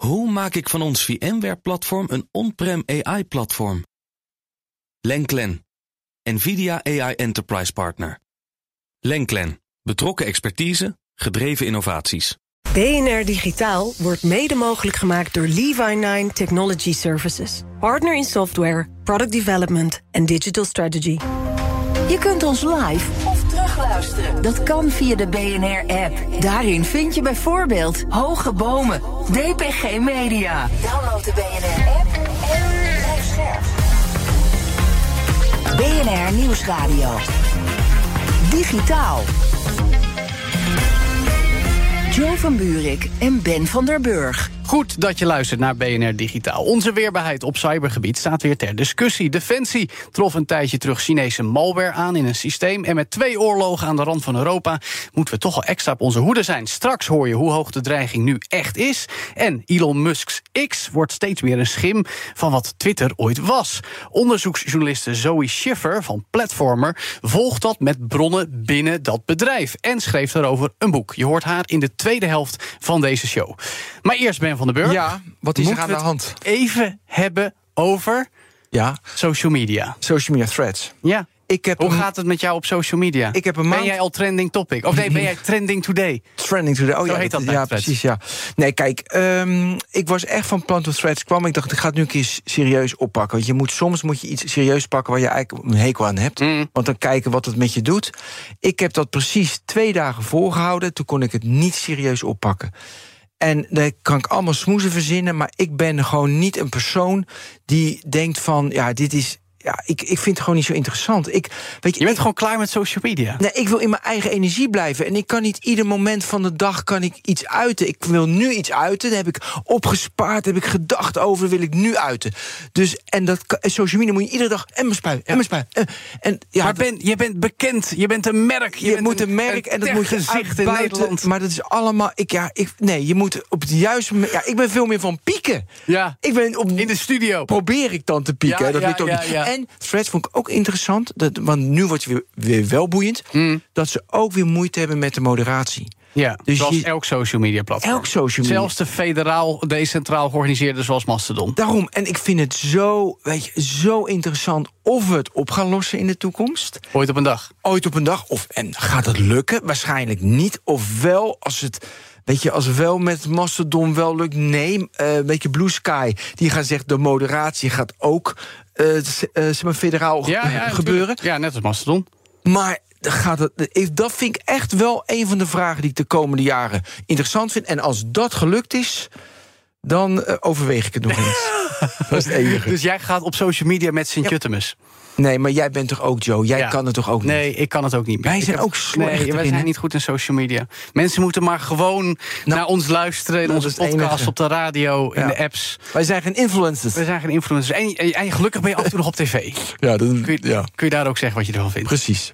Hoe maak ik van ons VMware-platform een on-prem AI-platform? Lenklen, NVIDIA AI Enterprise Partner. Lenklen, betrokken expertise, gedreven innovaties. BNR Digitaal wordt mede mogelijk gemaakt door Levi9 Technology Services. Partner in software, product development en digital strategy. Je kunt ons live terugluisteren. Dat kan via de BNR-app. Daarin vind je bijvoorbeeld Hoge Bomen, DPG Media. Download de BNR-app en blijf scherp. BNR Nieuwsradio. Digitaal. Joe van Buurik en Ben van der Burg. Goed dat je luistert naar BNR Digitaal. Onze weerbaarheid op cybergebied staat weer ter discussie. Defensie trof een tijdje terug Chinese malware aan in een systeem. En met twee oorlogen aan de rand van Europa moeten we toch al extra op onze hoede zijn. Straks hoor je hoe hoog de dreiging nu echt is. En Elon Musk's X wordt steeds meer een schim van wat Twitter ooit was. Onderzoeksjournaliste Zoe Schiffer van Platformer volgt dat met bronnen binnen dat bedrijf. En schreef daarover een boek. Je hoort haar in de tweede helft van deze show. Maar eerst Ben van den Burg. Ja, wat is er aan de we hand? het Even hebben over Ja, social media. social media threads. Ja. Ik heb Hoe een gaat het met jou op social media? Ik heb een Ben jij al trending topic? Of nee, ben jij trending today? trending today. Oh Zo ja, heet dat ja, threads. precies. Ja. Nee, kijk, ehm, ik was echt van plan toen threads kwam. Ik dacht, ik ga het nu een keer serieus oppakken. Want je moet soms moet je iets serieus pakken waar je eigenlijk een hekel aan hebt. Mm. Want dan kijken wat het met je doet. Ik heb dat precies twee dagen volgehouden. Toen kon ik het niet serieus oppakken. En daar kan ik allemaal smoezen verzinnen. Maar ik ben gewoon niet een persoon die denkt van... ja, dit is... Ja, ik, ik vind het gewoon niet zo interessant. Ik, weet je, Je bent ik- gewoon klaar met social media. Nee, ik wil in mijn eigen energie blijven. En ik kan niet ieder moment van de dag kan ik iets uiten. Ik wil nu iets uiten. Dat heb ik opgespaard, heb ik gedacht over, wil ik nu uiten. Dus, en dat en social media moet je iedere dag en mijn spui, en mijn spui. En, en, ja, maar dat- ben, je bent bekend, je bent een merk. Je, je, bent moet een merk en dat moet je gezicht in. Nederland. Maar dat is allemaal. Ik, ja, ik, nee, je moet op het juiste moment. Ja, ik ben veel meer van pieken. Ja, Ik ben op, in de studio. probeer ik dan te pieken. Ja, dat ja, lukt ook niet. En threads vond ik ook interessant. Dat, want nu wordt het weer, weer wel boeiend. Hmm. Dat ze ook weer moeite hebben met de moderatie. Ja, Dus zoals je- elk social media platform. Elk social media. Zelfs de federaal, decentraal georganiseerde zoals Mastodon. Daarom, en ik vind het zo, weet je, zo interessant of we het op gaan lossen in de toekomst. Ooit op een dag. Ooit op een dag. Of, en gaat het lukken? Waarschijnlijk niet. Of wel, als het. Weet je, als wel met Mastodon wel lukt, nee. eh, Een beetje Blue Sky, die gaan zeggen... de moderatie gaat ook zeg maar federaal ge- gebeuren. Ja, net als Mastodon. Maar gaat het, dat vind ik echt wel een van de vragen... die ik de komende jaren interessant vind. En als dat gelukt is, dan eh, overweeg ik het nog eens. dat is het enige. Dus jij gaat op social media met Sint-Juttemus. Nee, maar jij bent toch ook, Joe? Jij Ja. kan het toch ook niet? Nee, ik kan het ook niet meer. Wij zijn heb- ook slecht Nee, wij zijn niet goed in social media. Mensen moeten maar gewoon naar ons luisteren... in onze podcast, enige. op de radio, in Ja. de apps. Wij zijn geen influencers. We zijn geen influencers. En, en, en gelukkig ben je af en toe nog op tv. Ja, dat, Kun je, kun je daar ook zeggen wat je ervan vindt? precies.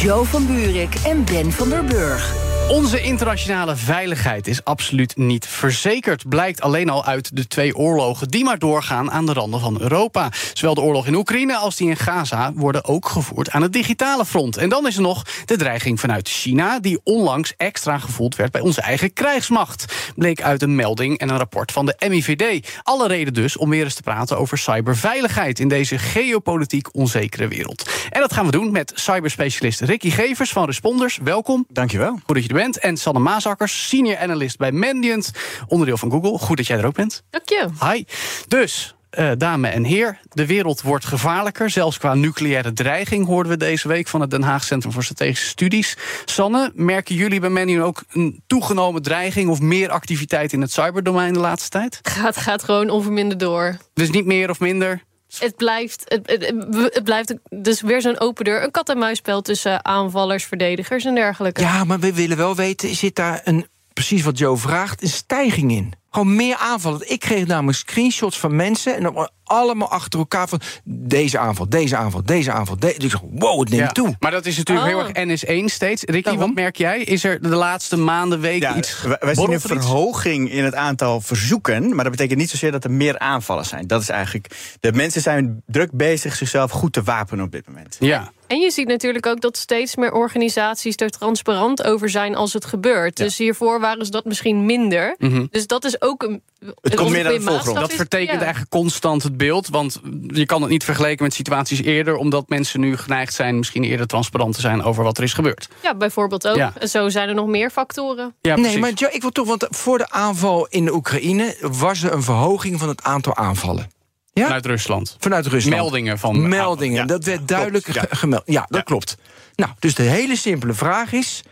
Joe van Buurik en Ben van der Burg. Onze internationale veiligheid is absoluut niet verzekerd. Blijkt alleen al uit de twee oorlogen die maar doorgaan aan de randen van Europa. Zowel de oorlog in Oekraïne als die in Gaza worden ook gevoerd aan het digitale front. En dan is er nog de dreiging vanuit China, die onlangs extra gevoeld werd bij onze eigen krijgsmacht. Bleek uit een melding en een rapport van de MIVD. Alle reden dus om weer eens te praten over cyberveiligheid in deze geopolitiek onzekere wereld. En dat gaan we doen met cyberspecialist Ricky Gevers van Responders. Welkom. Dankjewel. Goed dat je bent. En Sanne Maasakkers, senior analyst bij Mandiant, onderdeel van Google. Goed dat jij er ook bent. Dank je. Hi. Dus, eh dame en heer, de wereld wordt gevaarlijker. Zelfs qua nucleaire dreiging hoorden we deze week van het Den Haag Centrum voor Strategische Studies. Sanne, merken jullie bij Mandiant ook een toegenomen dreiging of meer activiteit in het cyberdomein de laatste tijd? Gaat, gaat gewoon onverminderd door. Dus niet meer of minder? Het blijft, het, blijft dus weer zo'n open deur. Een kat-en-muisspel tussen aanvallers, verdedigers en dergelijke. Ja, maar we willen wel weten, zit daar een, precies wat Joe vraagt, een stijging in? Gewoon meer aanvallen. Ik kreeg namelijk screenshots van mensen en dan allemaal achter elkaar van deze aanval, deze aanval, deze aanval. De, dus ik zeg, wow, het neemt Ja, toe. Maar dat is natuurlijk Oh. heel erg NS1 steeds. Ricky, Daarom. wat merk jij? Is er de laatste maanden, weken Ja, iets wij, wij zien een er verhoging in het aantal verzoeken. Maar dat betekent niet zozeer dat er meer aanvallen zijn. Dat is eigenlijk. De mensen zijn druk bezig zichzelf goed te wapenen op dit moment. Ja. En je ziet natuurlijk ook dat steeds meer organisaties er transparant over zijn als het gebeurt. Dus hiervoor waren ze dat misschien minder. Mhm. Dus dat is ook een. Het komt meer naar de voorgrond. Dat vertekent ja. eigenlijk constant het beeld. Want je kan het niet vergelijken met situaties eerder, omdat mensen nu geneigd zijn misschien eerder transparant te zijn over wat er is gebeurd. Ja, bijvoorbeeld ook. Ja. Zo zijn er nog meer factoren. Ja, Nee, maar Jo, ik wil toch, want voor de aanval in de Oekraïne was er een verhoging van het aantal aanvallen. Ja? Vanuit Rusland. Vanuit Rusland. Meldingen van. Meldingen, Ja, dat werd duidelijk klopt, ja. ge- gemeld. Ja, dat Ja. klopt. Nou, dus de hele simpele vraag is: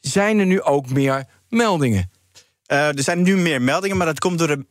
zijn er nu ook meer meldingen? Eh, er zijn nu meer meldingen, maar dat komt door de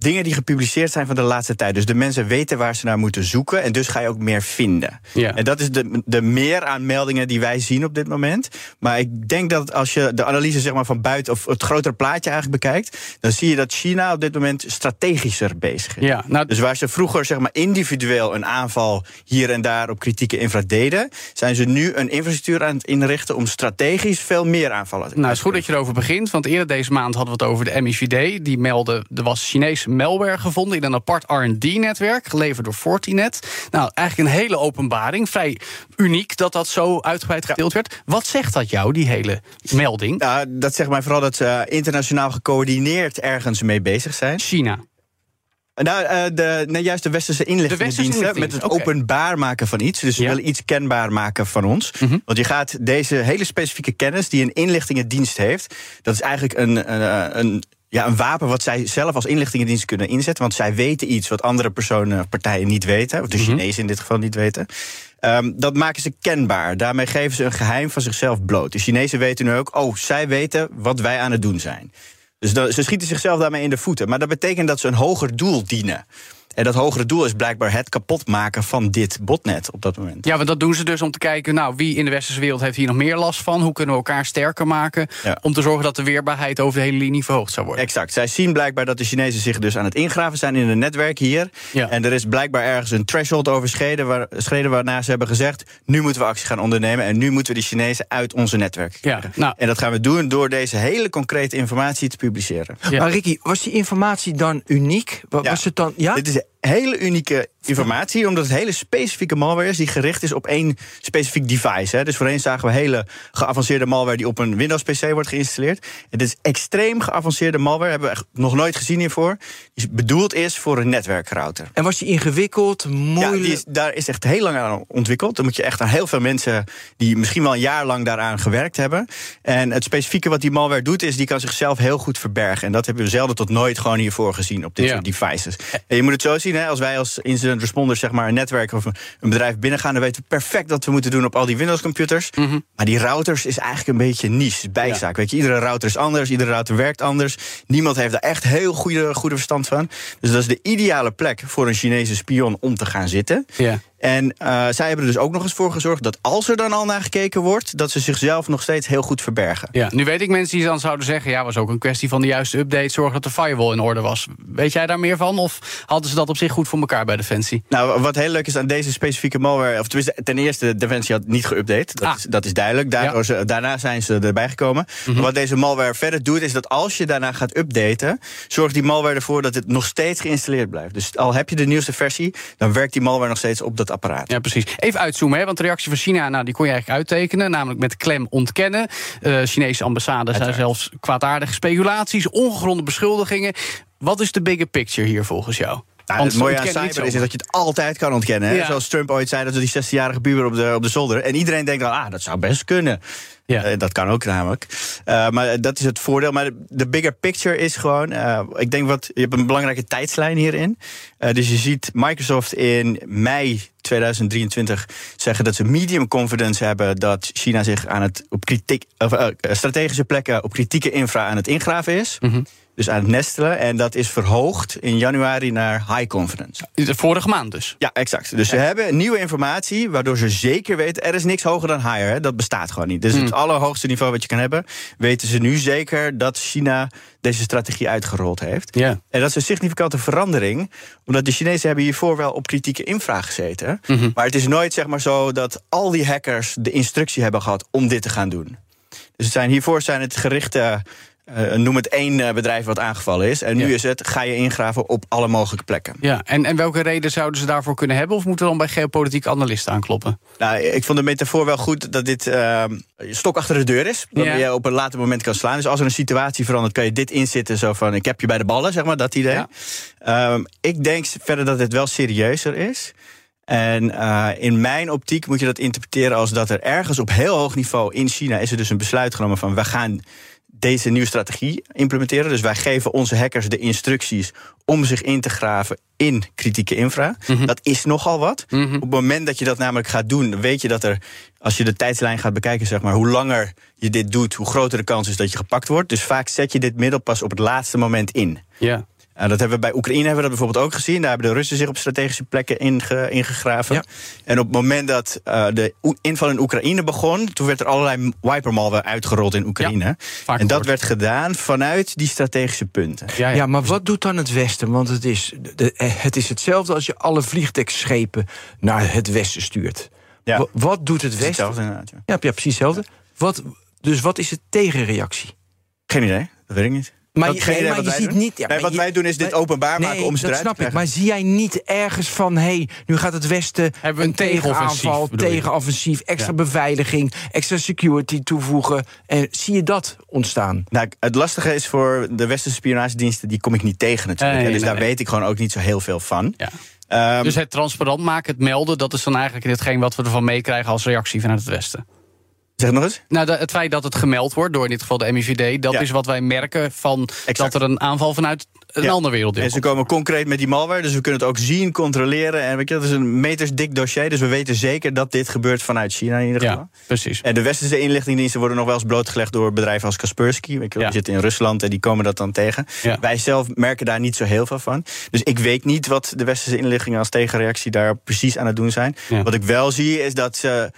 dingen die gepubliceerd zijn van de laatste tijd. Dus de mensen weten waar ze naar moeten zoeken en dus ga je ook meer vinden. Ja. En dat is de, de meer aan meldingen die wij zien op dit moment. Maar ik denk dat als je de analyse zeg maar, van buiten of het grotere plaatje eigenlijk bekijkt, dan zie je dat China op dit moment strategischer bezig is. Ja, nou, Dus waar ze vroeger zeg maar, individueel een aanval hier en daar op kritieke infra deden, zijn ze nu een infrastructuur aan het inrichten om strategisch veel meer aanvallen te Nou, het is goed dat je erover begint. Want eerder deze maand hadden we het over de MIVD. Die meldde, er was Chinese malware gevonden in een apart R&D-netwerk, geleverd door Fortinet. Nou, eigenlijk een hele openbaring. Vrij uniek dat dat zo uitgebreid gedeeld werd. Wat zegt dat jou, die hele melding? Ja, dat zegt mij vooral dat ze internationaal gecoördineerd ergens mee bezig zijn. China. Nou, eh, de, nee, juist de westerse inlichtingendiensten met het openbaar maken van iets. Dus ze Ja. willen iets kenbaar maken van ons. Mhm. Want je gaat deze hele specifieke kennis die een inlichtingendienst heeft, dat is eigenlijk een, een, een, ja, een wapen wat zij zelf als inlichtingendienst kunnen inzetten. Want zij weten iets wat andere personen, partijen niet weten. Of de Mhm. Chinezen in dit geval niet weten. Ehm, dat maken ze kenbaar. Daarmee geven ze een geheim van zichzelf bloot. De Chinezen weten nu ook, oh, zij weten wat wij aan het doen zijn. Dus dat- ze schieten zichzelf daarmee in de voeten. Maar dat betekent dat ze een hoger doel dienen. En dat hogere doel is blijkbaar het kapotmaken van dit botnet op dat moment. Ja, want dat doen ze dus om te kijken, nou, wie in de westerse wereld heeft hier nog meer last van? Hoe kunnen we elkaar sterker maken? Ja. Om te zorgen dat de weerbaarheid over de hele linie verhoogd zou worden. Exact. Zij zien blijkbaar dat de Chinezen zich dus aan het ingraven zijn in een netwerk hier. Ja. En er is blijkbaar ergens een threshold overschreden, waar, schreden waarna ze hebben gezegd: nu moeten we actie gaan ondernemen en nu moeten we die Chinezen uit onze netwerk Ja, nou. En dat gaan we doen door deze hele concrete informatie te publiceren. Ja. Maar Ricky, was die informatie dan uniek? Was het dan. Ja? Dit is で。Hele unieke informatie, omdat het hele specifieke malware is die gericht is op één specifiek device. Hè. Dus voorheen zagen we hele geavanceerde malware die op een Windows-PC wordt geïnstalleerd. Het is extreem geavanceerde malware, hebben we echt nog nooit gezien hiervoor. Die bedoeld is voor een netwerkrouter. En was die ingewikkeld, Ja, moeilijk? die is, daar is echt heel lang aan ontwikkeld. Dan moet je echt aan heel veel mensen die misschien wel een jaar lang daaraan gewerkt hebben. En het specifieke wat die malware doet, is die kan zichzelf heel goed verbergen. En dat hebben we zelden tot nooit gewoon hiervoor gezien op dit Ja. soort devices. En je moet het zo zien, hè, als wij als incident responders zeg maar, een netwerk of een bedrijf binnengaan, dan weten we perfect wat we moeten doen op al die Windows computers. Mhm. Maar die routers is eigenlijk een beetje niche, bijzaak. Weet je, iedere router is anders, iedere router werkt anders. Niemand heeft daar echt heel goede, goede verstand van. Dus dat is de ideale plek voor een Chinese spion om te gaan zitten. Ja. En eh, zij hebben er dus ook nog eens voor gezorgd dat als er dan al naar gekeken wordt, dat ze zichzelf nog steeds heel goed verbergen. Ja, nu weet ik mensen die dan zouden zeggen... ja, was ook een kwestie van de juiste update... zorgen dat de firewall in orde was. Weet jij daar meer van? Of hadden ze dat op zich goed voor elkaar bij Defensie? Nou, wat heel leuk is aan deze specifieke malware, of tenminste, ten eerste, Defensie had niet geüpdate. Dat, Ah. is, dat is duidelijk. Daardoor ze, daarna zijn ze erbij gekomen. Maar wat deze malware verder doet, is dat als je daarna gaat updaten, zorgt die malware ervoor dat het nog steeds geïnstalleerd blijft. Dus al heb je de nieuwste versie, dan werkt die malware nog steeds op dat apparaat. Ja, precies. Even uitzoomen, hè, want de reactie van China... Nou, die kon je eigenlijk uittekenen, namelijk met klem ontkennen. Eh Chinese ambassades zijn zelfs kwaadaardige speculaties... ongegronde beschuldigingen. Wat is de bigger picture hier volgens jou? Nou, het mooie aan cyber is dat je het altijd kan ontkennen. Ja. Zoals Trump ooit zei, dat we die 16-jarige puber op de, op de zolder. En iedereen denkt dan, ah, dat zou best kunnen. Ja. Eh, dat kan ook namelijk. Eh, maar dat is het voordeel. Maar de, bigger picture is gewoon... eh, ik denk wat, je hebt een belangrijke tijdslijn hierin. Dus je ziet Microsoft in mei 2023 zeggen dat ze medium confidence hebben... dat China zich aan het op kritiek, of, strategische plekken op kritieke infra aan het ingraven is. Mhm. Dus aan het nestelen. En dat is verhoogd in januari naar high confidence. De vorige maand dus. Ja, exact. Dus ze hebben nieuwe informatie, waardoor ze zeker weten... er is niks hoger dan higher, hè? dat bestaat gewoon niet. Dus Hmm. het allerhoogste niveau wat je kan hebben... weten ze nu zeker dat China deze strategie uitgerold heeft. Ja. En dat is een significante verandering... omdat de Chinezen hebben hiervoor wel op kritieke infra gezeten. Mhm. Maar het is nooit zeg maar zo dat al die hackers de instructie hebben gehad... om dit te gaan doen. Dus het zijn, hiervoor zijn het gerichte eh, noem het één eh, bedrijf wat aangevallen is. En nu Ja. is het, ga je ingraven op alle mogelijke plekken. Ja, en, en welke reden zouden ze daarvoor kunnen hebben? Of moeten we dan bij geopolitieke analisten aankloppen? Nou, ik vond de metafoor wel goed dat dit uh, stok achter de deur is. Dat Ja. je op een later moment kan slaan. Dus als er een situatie verandert, kan je dit inzitten. Zo van, ik heb je bij de ballen, zeg maar, dat idee. Ja. Ehm, ik denk verder dat het wel serieuzer is. En uh, in mijn optiek moet je dat interpreteren als dat er ergens op heel hoog niveau in China is er dus een besluit genomen van we gaan deze nieuwe strategie implementeren. Dus wij geven onze hackers de instructies om zich in te graven in kritieke infra. Mhm. Dat is nogal wat. Op het moment dat je dat namelijk gaat doen, weet je dat er, als je de tijdslijn gaat bekijken, zeg maar, hoe langer je dit doet, hoe groter de kans is dat je gepakt wordt. Dus vaak zet je dit middel pas op het laatste moment in. Ja. Uh, dat hebben we bij Oekraïne hebben we dat bijvoorbeeld ook gezien. Daar hebben de Russen zich op strategische plekken inge, ingegraven. Ja. En op het moment dat uh, de inval in Oekraïne begon, toen werd er allerlei wipermalware uitgerold in Oekraïne. en dat gehoord. werd gedaan vanuit die strategische punten. Ja, ja. Ja, maar wat doet dan het Westen? Want het is, de- het is hetzelfde als je alle vliegdekschepen naar het Westen stuurt. Ja. Wa- Wat doet het Westen? hetzelfde inderdaad, ja. Ja, ja precies hetzelfde. Wat, dus wat is de tegenreactie? Geen idee, dat weet ik niet. Maar, je, nee, maar wat je wij ziet doen? niet. ja, Nee, wat je- wij doen is dit maar- openbaar maken nee, om ze dat eruit snap te ik. Maar zie jij niet ergens van... hé, hey, nu gaat het Westen Hebben we een tegenoffensief, tegenaanval, tegenoffensief... extra Ja. beveiliging, extra security toevoegen. En zie je dat ontstaan? Nou, het lastige is voor de westerse spionagediensten, die kom ik niet tegen natuurlijk. Dus nee, daar nee. weet ik gewoon ook niet zo heel veel van. Ja. Ehm, Dus het transparant maken, het melden, dat is dan eigenlijk hetgeen wat we ervan meekrijgen als reactie vanuit het Westen. Zeg nog eens. Nou, het feit dat het gemeld wordt, door in dit geval de MIVD, dat Ja. is wat wij merken van Exact. dat er een aanval vanuit een Ja. ander werelddeel En ze komen concreet met die malware, dus we kunnen het ook zien, controleren. En weet je, dat is een metersdik dossier, dus we weten zeker dat dit gebeurt vanuit China in ieder geval. Ja, precies. En de westerse inlichtingendiensten worden nog wel eens blootgelegd door bedrijven als Kaspersky. Weet je. Die zitten in Rusland en die komen dat dan tegen. Wij zelf merken daar niet zo heel veel van. Dus ik weet niet wat de westerse inlichtingen als tegenreactie daar precies aan het doen zijn. Wat ik wel zie is dat ze.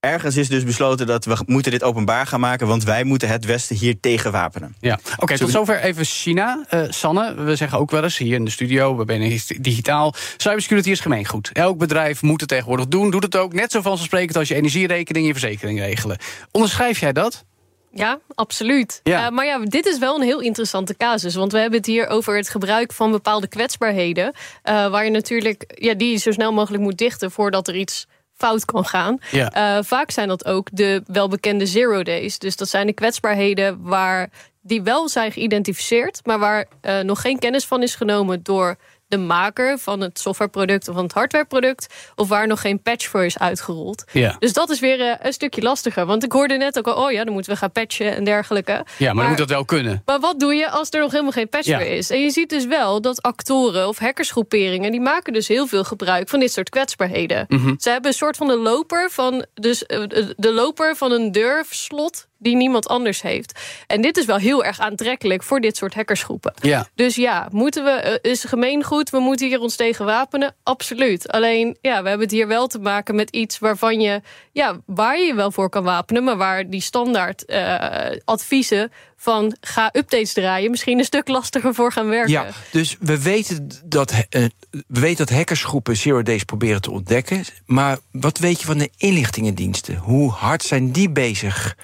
Ergens is dus besloten dat we moeten dit openbaar gaan maken, want wij moeten het Westen hier tegenwapenen. Ja, oké, tot zover even China. Eh, Sanne, we zeggen ook wel eens hier in de studio, we zijn digitaal. Cybersecurity is gemeengoed. Elk bedrijf moet het tegenwoordig doen, doet het ook. Net zo vanzelfsprekend als je energierekening, je verzekering regelen. Onderschrijf jij dat? Ja, absoluut. Ja. Eh, maar ja, dit is wel een heel interessante casus. Want we hebben het hier over het gebruik van bepaalde kwetsbaarheden. eh, waar je natuurlijk ja, die zo snel mogelijk moet dichten voordat er iets fout kan gaan. Ja. Eh, vaak zijn dat ook de welbekende zero days. Dus dat zijn de kwetsbaarheden waar die wel zijn geïdentificeerd, maar waar eh, nog geen kennis van is genomen door de maker van het softwareproduct of van het hardwareproduct, of waar nog geen patch voor is uitgerold. Ja. Dus dat is weer eh, een stukje lastiger. Want ik hoorde net ook al, oh ja, dan moeten we gaan patchen en dergelijke. Ja, maar, dan moet dat wel kunnen. Maar wat doe je als er nog helemaal geen patch Ja. voor is? En je ziet dus wel dat actoren of hackersgroeperingen... die maken dus heel veel gebruik van dit soort kwetsbaarheden. Mhm. Ze hebben een soort van de loper van... dus eh, de loper van een deurslot die niemand anders heeft. En dit is wel heel erg aantrekkelijk voor dit soort hackersgroepen. Ja. Dus ja, moeten we, eh, is gemeengoed, we moeten hier ons tegen wapenen? Absoluut. Alleen, ja, we hebben het hier wel te maken met iets waarvan je, ja, waar je je wel voor kan wapenen, maar waar die standaard eh, adviezen van ga updates draaien misschien een stuk lastiger voor gaan werken. Ja, dus we weten dat, eh, we weten dat hackersgroepen Zero Days proberen te ontdekken. Maar wat weet je van de inlichtingendiensten? Hoe hard zijn die bezig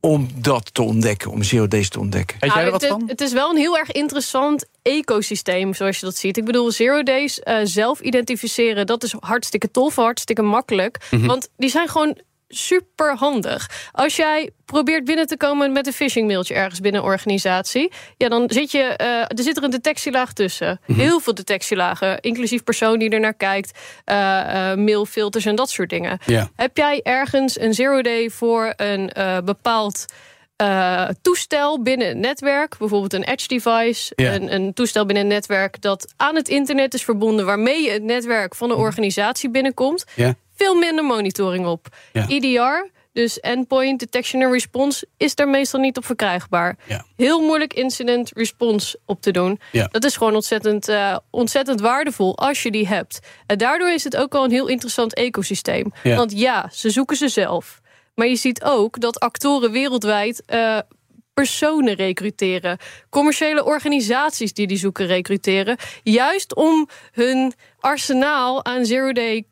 om dat te ontdekken, om Zero Days te ontdekken? Weet jij er Nou, wat het, van? Het is wel een heel erg interessant ecosysteem, zoals je dat ziet. Ik bedoel, Zero Days eh, zelf identificeren, dat is hartstikke tof, hartstikke makkelijk. Mhm. Want die zijn gewoon super handig. Als jij probeert binnen te komen met een phishing mailtje ergens binnen een organisatie, ja, dan zit je, eh, er zit er een detectielaag tussen. Mhm. Heel veel detectielagen, inclusief persoon die er naar kijkt, eh, eh, mailfilters en dat soort dingen. Heb jij ergens een zero day voor een bepaald toestel binnen het netwerk, bijvoorbeeld een edge device, Ja. een, een toestel binnen een netwerk dat aan het internet is verbonden, waarmee je het netwerk van een organisatie binnenkomt, Ja. Veel minder monitoring op. Ja. EDR, dus Endpoint Detection and Response, is daar meestal niet op verkrijgbaar. Ja. Heel moeilijk incident response op te doen. Ja. Dat is gewoon ontzettend, eh, ontzettend waardevol als je die hebt. En daardoor is het ook al een heel interessant ecosysteem. Want ja, ze zoeken ze zelf. Maar je ziet ook dat actoren wereldwijd eh, personen recruteren. Commerciële organisaties die die zoeken recruteren. Juist om hun arsenaal aan zero-day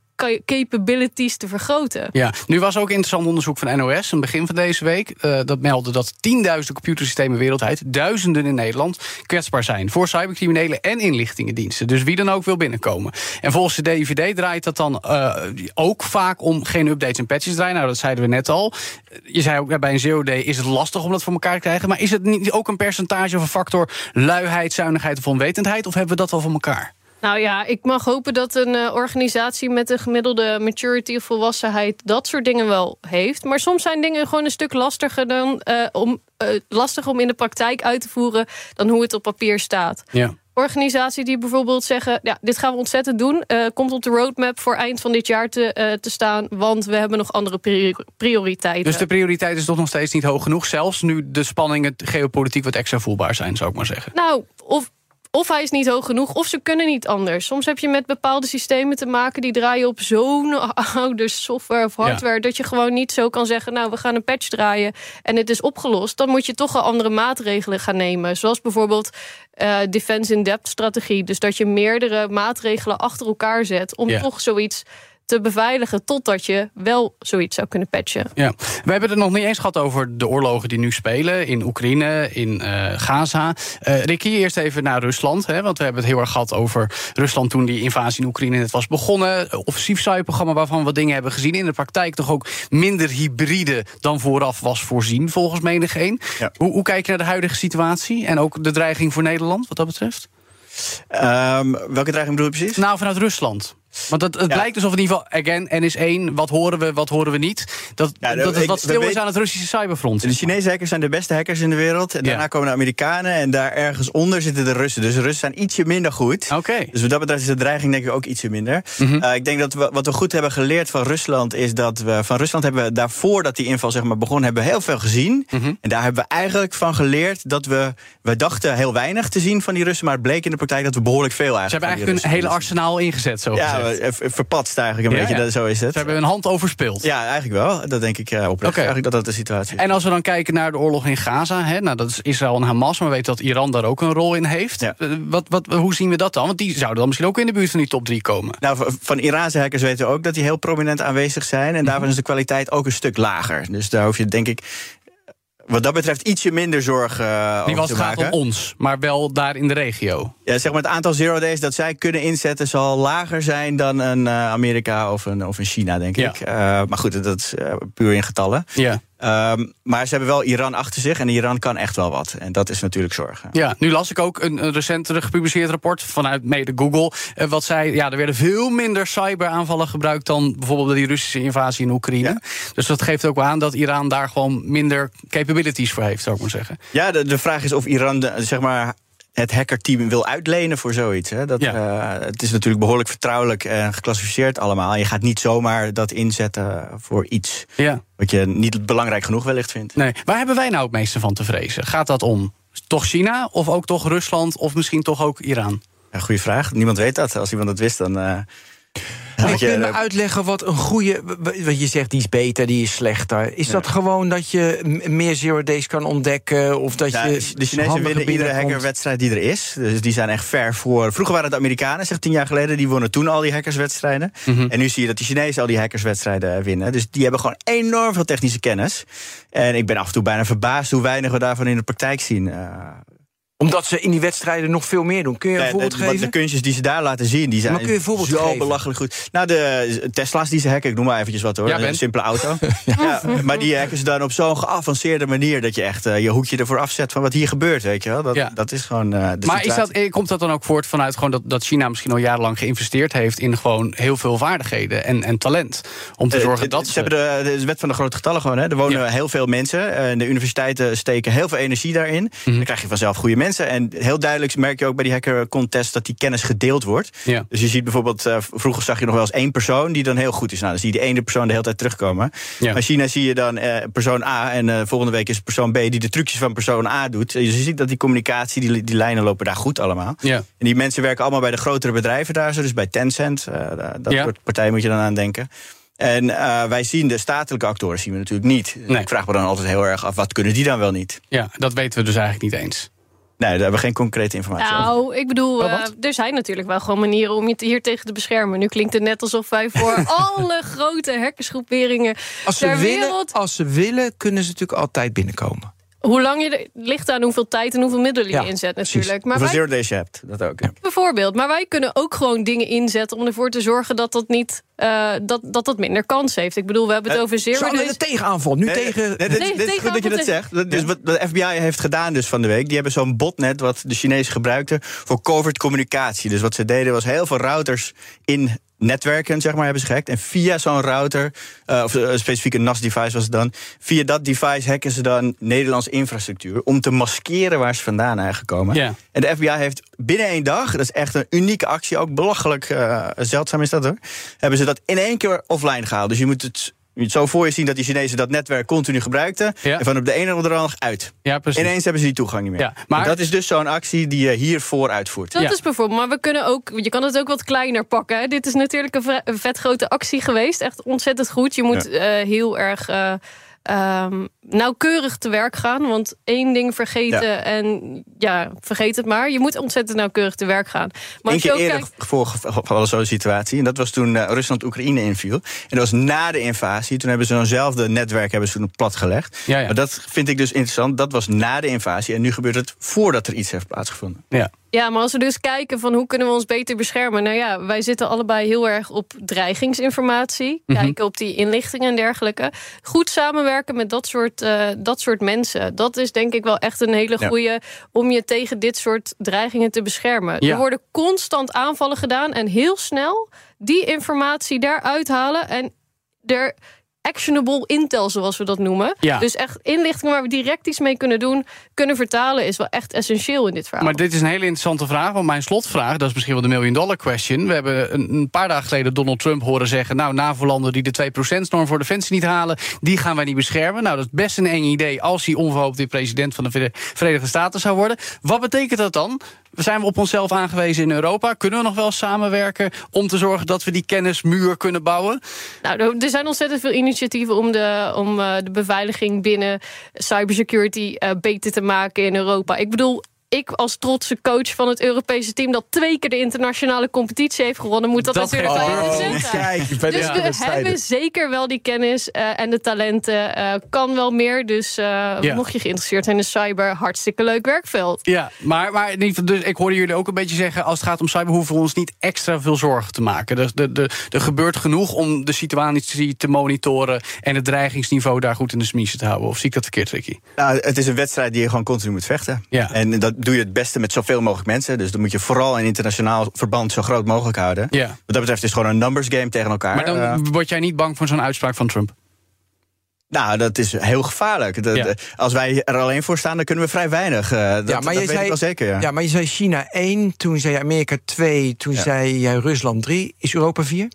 capabilities te vergroten. Ja, nu was ook interessant onderzoek van NOS, een begin van deze week. eh, dat meldde dat 10.000 computersystemen wereldwijd, duizenden in Nederland, kwetsbaar zijn voor cybercriminelen en inlichtingendiensten. Dus wie dan ook wil binnenkomen. En volgens de DVD draait dat dan eh, ook vaak om geen updates en patches draaien. Nou, dat zeiden we net al. Je zei ook bij een day is het lastig om dat voor elkaar te krijgen. Maar is het niet ook een percentage of een factor luiheid, zuinigheid of onwetendheid? Of hebben we dat al voor elkaar? Nou ja, ik mag hopen dat een eh, organisatie met een gemiddelde maturity of volwassenheid dat soort dingen wel heeft. Maar soms zijn dingen gewoon een stuk lastiger dan eh, om eh, lastig om in de praktijk uit te voeren dan hoe het op papier staat. Ja. Organisaties die bijvoorbeeld zeggen: ja, dit gaan we ontzettend doen. komt op de roadmap voor eind van dit jaar te, te staan, want we hebben nog andere prior- prioriteiten. Dus de prioriteit is toch nog steeds niet hoog genoeg. Zelfs nu de spanningen geopolitiek wat extra voelbaar zijn, zou ik maar zeggen. Nou, of, of hij is niet hoog genoeg, of ze kunnen niet anders. Soms heb je met bepaalde systemen te maken die draaien op zo'n oude software of hardware. Dat je gewoon niet zo kan zeggen: Nou, we gaan een patch draaien en het is opgelost. Dan moet je toch al andere maatregelen gaan nemen. Zoals bijvoorbeeld eh, defense in depth strategie. Dus dat je meerdere maatregelen achter elkaar zet om Ja. toch zoiets te beveiligen totdat je wel zoiets zou kunnen patchen. Ja. We hebben het nog niet eens gehad over de oorlogen die nu spelen in Oekraïne, in eh, Gaza. Eh Ricky, eerst even naar Rusland. Hè, want we hebben het heel erg gehad over Rusland toen die invasie in Oekraïne net was begonnen. Offensief cyberprogramma waarvan we dingen hebben gezien. In de praktijk toch ook minder hybride dan vooraf was voorzien, volgens menigeen. Ja. Hoe, hoe kijk je naar de huidige situatie en ook de dreiging voor Nederland wat dat betreft? Ehm, welke dreiging bedoel je precies? Nou, vanuit Rusland. Want het, het Ja. blijkt dus of in ieder geval, again, N1, wat horen we, wat horen we niet. Dat, Ja, dat het wat stil is aan het Russische cyberfront. De Chinese hackers zijn de beste hackers in de wereld. En daarna Ja. komen de Amerikanen. En daar ergens onder zitten de Russen. Dus de Russen zijn ietsje minder goed. Oké. Dus wat dat betreft is de dreiging denk ik ook ietsje minder. Mhm. Eh, ik denk dat we, wat we goed hebben geleerd van Rusland... is dat we van Rusland hebben we daarvoor dat die inval zeg maar, begon... hebben we heel veel gezien. Mhm. En daar hebben we eigenlijk van geleerd dat we... we dachten heel weinig te zien van die Russen... maar het bleek in de praktijk dat we behoorlijk veel Ze eigenlijk hebben eigenlijk een hele arsenaal ingezet, zo Ja, verpatst eigenlijk een Ja, beetje. ja. dat- Zo is het. Ze hebben hun hand overspeeld. Ja, eigenlijk wel. Dat denk ik eh, oprecht. Oké. Eigenlijk dat dat de situatie is. En als we dan kijken naar de oorlog in Gaza, hè, nou, dat is Israël en Hamas, maar we weten dat Iran daar ook een rol in heeft. Ja. Eh, Wat, wat, hoe zien we dat dan? Want die zouden dan misschien ook in de buurt van die top 3 komen. Nou, van- van Iraanse hackers weten we ook dat die heel prominent aanwezig zijn. En Mhm. daarvan is de kwaliteit ook een stuk lager. Dus daar hoef je denk ik wat dat betreft ietsje minder zorgen uh, Die over was te het gaat maken. om ons, maar wel daar in de regio. Ja, zeg maar het aantal zero days dat zij kunnen inzetten zal lager zijn dan een eh, Amerika of een, of een China, denk Ja. ik. Eh, maar goed, dat is eh, puur in getallen. Ja. Ehm, maar ze hebben wel Iran achter zich en Iran kan echt wel wat. En dat is natuurlijk zorgen. Ja, nu las ik ook een, een recent gepubliceerd rapport vanuit mede Google. eh, wat zei, ja, er werden veel minder cyberaanvallen gebruikt dan bijvoorbeeld bij die Russische invasie in Oekraïne. Ja. Dus dat geeft ook wel aan dat Iran daar gewoon minder capabilities voor heeft, zou ik maar zeggen. Ja, de, de vraag is of Iran de, zeg maar, het hackerteam wil uitlenen voor zoiets. Hè. Dat, Ja. eh, het is natuurlijk behoorlijk vertrouwelijk en geclassificeerd allemaal. Je gaat niet zomaar dat inzetten voor iets Ja. wat je niet belangrijk genoeg wellicht vindt. Nee, waar hebben wij nou het meeste van te vrezen? Gaat dat om toch China of ook toch Rusland of misschien toch ook Iran? Ja, goeie vraag. Niemand weet dat. Als iemand dat wist, dan. eh, had Ik je, wil me eh, uitleggen wat een goede. Wat je zegt, die is beter, die is slechter. Is dat gewoon dat je meer zero days kan ontdekken? Of dat ja, je. de Chinezen winnen iedere hackerwedstrijd die er is. Dus die zijn echt ver voor. Vroeger waren het Amerikanen, zeg tien jaar geleden. Die wonnen toen al die hackerswedstrijden. Mhm. En nu zie je dat de Chinezen al die hackerswedstrijden winnen. Dus die hebben gewoon enorm veel technische kennis. En ik ben af en toe bijna verbaasd hoe weinig we daarvan in de praktijk zien. Eh, Omdat ze in die wedstrijden nog veel meer doen. Kun je een Ja, voorbeeld de, want geven? De kunstjes die ze daar laten zien, die zijn Maar kun je een voorbeeld zo geven? belachelijk goed. Nou, de Tesla's die ze hacken, ik noem maar eventjes wat hoor. Ja, een simpele auto. ja. maar die hacken ze dan op zo'n geavanceerde manier... dat je echt eh, je hoedje ervoor afzet van wat hier gebeurt, weet je wel. Dat, Ja. dat is gewoon eh, de maar is dat, komt dat dan ook voort vanuit gewoon dat, dat China misschien al jarenlang geïnvesteerd heeft in gewoon heel veel vaardigheden en, en talent? Om te Eh, zorgen dat ze hebben de, de wet van de grote getallen gewoon. Hè. Er wonen Ja. heel veel mensen. En de universiteiten steken heel veel energie daarin. Mhm. Dan krijg je vanzelf goede mensen. En heel duidelijk merk je ook bij die hacker contest dat die kennis gedeeld wordt. Ja. Dus je ziet bijvoorbeeld, eh, vroeger zag je nog wel eens één persoon die dan heel goed is. Nou, dan zie je die ene persoon de hele tijd terugkomen. Ja. Maar China zie je dan eh, persoon A en eh, volgende week is persoon B die de trucjes van persoon A doet. Dus je ziet dat die communicatie, die, die lijnen lopen daar goed allemaal. Ja. En die mensen werken allemaal bij de grotere bedrijven daar, zo, dus bij Tencent. dat soort partijen moet je dan aan denken. En wij zien de statelijke actoren zien we natuurlijk niet. Nee. Ik vraag me dan altijd heel erg af, wat kunnen die dan wel niet? ja, dat weten we dus eigenlijk niet eens. Nee, daar hebben we geen concrete informatie over. Nou, ik bedoel, Oh, eh, er zijn natuurlijk wel gewoon manieren om je hier tegen te beschermen. Nu klinkt het net alsof wij voor alle grote hackersgroeperingen Als ze, ter willen, wereld... als ze willen, kunnen ze natuurlijk altijd binnenkomen. Hoe lang je er, ligt aan hoeveel tijd en hoeveel middelen je Ja, inzet precies. natuurlijk. Maar Hoeveel wij, zero days je hebt, dat ook. ja. bijvoorbeeld, maar wij kunnen ook gewoon dingen inzetten om ervoor te zorgen dat dat niet eh, dat, dat dat minder kans heeft. Ik bedoel, we hebben het Eh, over zero days. de tegenaanval. Nu Nee, tegen... nee, dit, Nee, dit is goed dat je dat zegt. Dat- Dus wat de FBI heeft gedaan dus van de week... die hebben zo'n botnet wat de Chinezen gebruikten... voor covert communicatie. Dus wat ze deden was heel veel routers in netwerken, zeg maar, hebben ze gehackt. En via zo'n router, eh, of een specifieke NAS-device was het dan... via dat device hacken ze dan Nederlandse infrastructuur... om te maskeren waar ze vandaan eigenlijk komen. Ja. En de FBI heeft binnen één dag, dat is echt een unieke actie... ook belachelijk eh, zeldzaam is dat hoor... hebben ze dat in één keer offline gehaald. Dus je moet het... Je zo voor je zien dat die Chinezen dat netwerk continu gebruikten. Ja. En van op de ene of de andere dag uit. Ja, precies. Ineens hebben ze die toegang niet meer. Ja, maar- En dat is dus zo'n actie die je hiervoor uitvoert. Dat Ja. is bijvoorbeeld, maar we kunnen ook, je kan het ook wat kleiner pakken. Hè. Dit is natuurlijk een vet grote actie geweest. Echt ontzettend goed. Je moet eh, heel erg eh, ehm, nauwkeurig te werk gaan. Want één ding vergeten Ja. en ja, vergeet het maar. Je moet ontzettend nauwkeurig te werk gaan. Maar Eén je keer ook eerder kijkt, voorgevallen zo'n situatie. En dat was toen eh, Rusland Oekraïne inviel. En dat was na de invasie. Toen hebben ze zo'nzelfde netwerk hebben ze toen platgelegd. Ja, ja. Maar dat vind ik dus interessant. Dat was na de invasie. En nu gebeurt het voordat er iets heeft plaatsgevonden. Ja. Ja, maar als we dus kijken van hoe kunnen we ons beter beschermen. Nou ja, wij zitten allebei heel erg op dreigingsinformatie. Mhm. Kijken op die inlichtingen en dergelijke. Goed samenwerken met dat soort, eh, dat soort mensen. Dat is denk ik wel echt een hele Ja. goede om je tegen dit soort dreigingen te beschermen. Ja. Er worden constant aanvallen gedaan en heel snel die informatie daaruit halen en er actionable intel, zoals we dat noemen. Ja. Dus echt inlichtingen waar we direct iets mee kunnen doen, kunnen vertalen, is wel echt essentieel in dit verhaal. Maar dit is een hele interessante vraag. Want mijn slotvraag, dat is misschien wel de million dollar question. We hebben een, paar dagen geleden Donald Trump horen zeggen... nou, NAVO-landen die de 2%-norm voor defensie niet halen... die gaan wij niet beschermen. Nou, dat is best een eng idee... als hij onverhoopt weer president van de Vere- Verenigde Staten zou worden. Wat betekent dat dan? Zijn we op onszelf aangewezen in Europa? Kunnen we nog wel samenwerken om te zorgen... dat we die kennismuur kunnen bouwen? Nou, er- zijn ontzettend veel initiatieven om de, om, eh, de beveiliging binnen cybersecurity eh, beter te maken in Europa. Ik bedoel. Ik als trotse coach van het Europese team... dat twee keer de internationale competitie heeft gewonnen... moet dat, Dat natuurlijk wel in de. Kijk, Dus de we hebben zeker wel die kennis eh, en de talenten. eh, kan wel meer, dus eh, Ja. mocht je geïnteresseerd zijn in cyber... hartstikke leuk werkveld. Ja, maar, maar niet, dus ik hoorde jullie ook een beetje zeggen... als het gaat om cyber hoeven we ons niet extra veel zorgen te maken. Er, er, er, er gebeurt genoeg om de situatie te monitoren... en het dreigingsniveau daar goed in de smiezen te houden. Of zie ik dat verkeerd, Ricky? Nou, het is een wedstrijd die je gewoon continu moet vechten. Ja. En dat doe je het beste met zoveel mogelijk mensen. Dus dan moet je vooral in internationaal verband zo groot mogelijk houden. Ja. Wat dat betreft is het gewoon een numbers game tegen elkaar. Maar dan Eh, word jij niet bang voor zo'n uitspraak van Trump? nou, dat is heel gevaarlijk. Dat- Ja. Als wij er alleen voor staan, dan kunnen we vrij weinig. Eh, dat Ja, maar dat je weet zei, ik wel zeker, ja. ja, maar je zei China 1, toen zei Amerika 2, toen Ja. zei jij Rusland 3. Is Europa 4?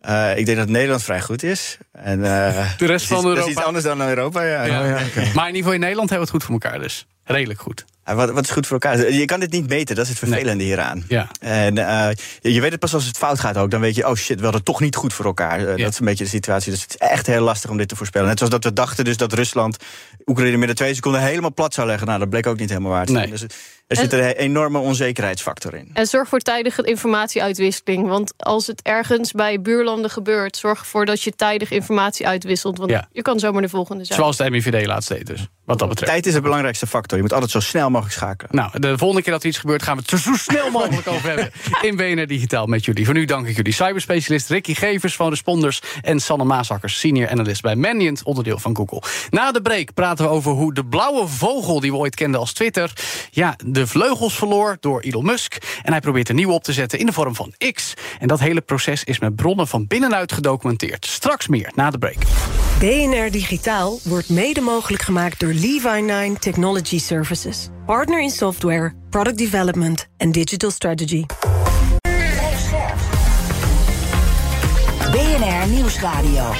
Eh, ik denk dat Nederland vrij goed is. En, eh, De rest van is iets- Dat is Europa? iets anders dan Europa, ja. Ja. Oh, ja, oké. Maar in ieder geval in Nederland hebben we het goed voor elkaar dus. Redelijk goed. Ja, Wat, wat is goed voor elkaar? Je kan dit niet meten, dat is het vervelende hieraan. Ja. En eh, je weet het pas als het fout gaat ook. Dan weet je, oh shit, we hadden toch niet goed voor elkaar. Eh, Ja. Dat is een beetje de situatie. Dus het is echt heel lastig om dit te voorspellen. Net zoals dat we dachten dus dat Rusland Oekraïne binnen twee seconden helemaal plat zou leggen. Nou, dat bleek ook niet helemaal waar te zijn. Nee. Dus er zit een enorme onzekerheidsfactor in. En zorg voor tijdige informatieuitwisseling. Want als het ergens bij buurlanden gebeurt... zorg ervoor dat je tijdig informatie uitwisselt. Want Ja. je kan zomaar de volgende zijn. Zoals de MIVD laatst deed dus. Wat dat betreft. Tijd is de belangrijkste factor. Je moet altijd zo snel mogelijk schakelen. Nou, de volgende keer dat er iets gebeurt... gaan we het er zo snel mogelijk over hebben. In BNR Digitaal met jullie. Voor nu dank ik jullie. Cyberspecialist Ricky Gevers van Responders... en Sanne Maasakkers, senior analyst bij Mandiant, onderdeel van Google. Na de break praten we over hoe de blauwe vogel... die we ooit kenden als Twitter... ja, de vleugels verloor door Elon Musk. En hij probeert een nieuwe op te zetten in de vorm van X. En dat hele proces is met bronnen van binnenuit gedocumenteerd. Straks meer, na de break. BNR Digitaal wordt mede mogelijk gemaakt door Levi9 Technology Services. Partner in software, product development en digital strategy. BNR Nieuwsradio.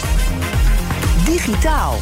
Digitaal.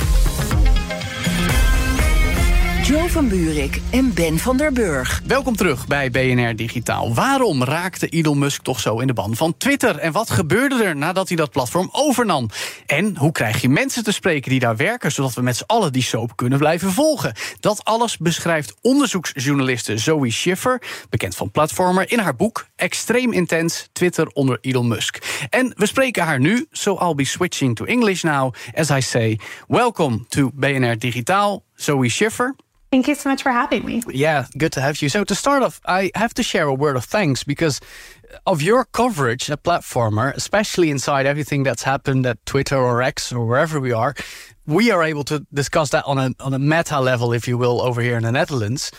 Joe van Buurik en Ben van der Burg. Welkom terug bij BNR Digitaal. Waarom raakte Elon Musk toch zo in de ban van Twitter? En wat gebeurde er nadat hij dat platform overnam? En hoe krijg je mensen te spreken die daar werken, zodat we met z'n allen die soap kunnen blijven volgen? Dat alles beschrijft onderzoeksjournaliste Zoe Schiffer, bekend van Platformer, in haar boek Extreem Intens Twitter onder Elon Musk. En we spreken haar nu, so I'll be switching to English now as I say. Welcome to BNR Digitaal, Zoe Schiffer. Thank you so much for having me. Yeah, good to have you. So, to start off, I have to share a word of thanks because of your coverage at Platformer, especially inside everything that's happened at Twitter or X or wherever we are. We are able to discuss that on a on a meta level, if you will, over here in the Netherlands.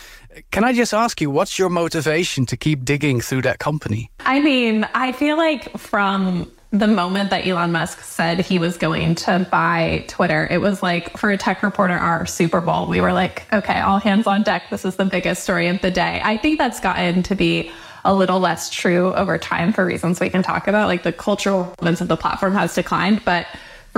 Can I just ask you, what's your motivation to keep digging through that company? I mean, I feel like from the moment that Elon Musk said he was going to buy Twitter, it was like for a tech reporter, our Super Bowl. We were like, okay, all hands on deck. This is the biggest story of the day. I think that's gotten to be a little less true over time for reasons we can talk about. Like the cultural relevance of the platform has declined, but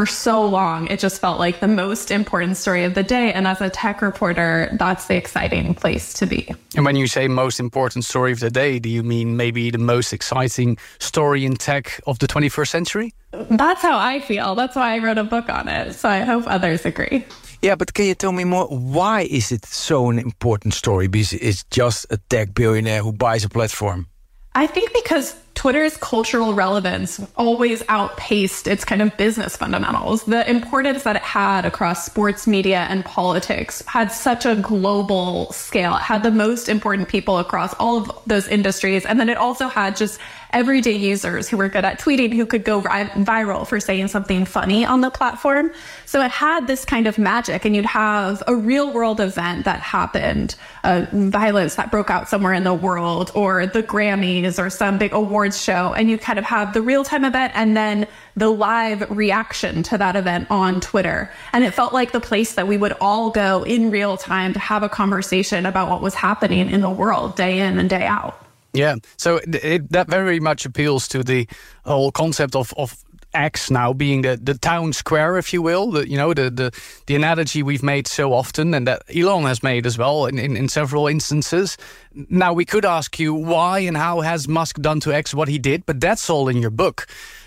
for so long, it just felt like the most important story of the day. And as a tech reporter, that's the exciting place to be. And when you say most important story of the day, do you mean maybe the most exciting story in tech of the 21st century? That's how I feel. That's why I wrote a book on it. So I hope others agree. Yeah, but can you tell me more? Why is it so an important story? Because it's just a tech billionaire who buys a platform. I think because Twitter's cultural relevance always outpaced its kind of business fundamentals. The importance that it had across sports media and politics had such a global scale. It had the most important people across all of those industries. And then it also had just everyday users who were good at tweeting who could go viral for saying something funny on the platform. So it had this kind of magic, and you'd have a real world event that happened, uh, violence that broke out somewhere in the world, or the Grammys, or some big awards show, and you kind of have the real time event and then the live reaction to that event on Twitter. And it felt like the place that we would all go in real time to have a conversation about what was happening in the world day in and day out. Yeah, so it, that very much appeals to the whole concept of, of X now being the, the town square, if you will. The, you know, the, the, the analogy we've made so often and that Elon has made as well in, in, in several instances. Now, we could ask you why and how has Musk done to X what he did, but that's all in your book.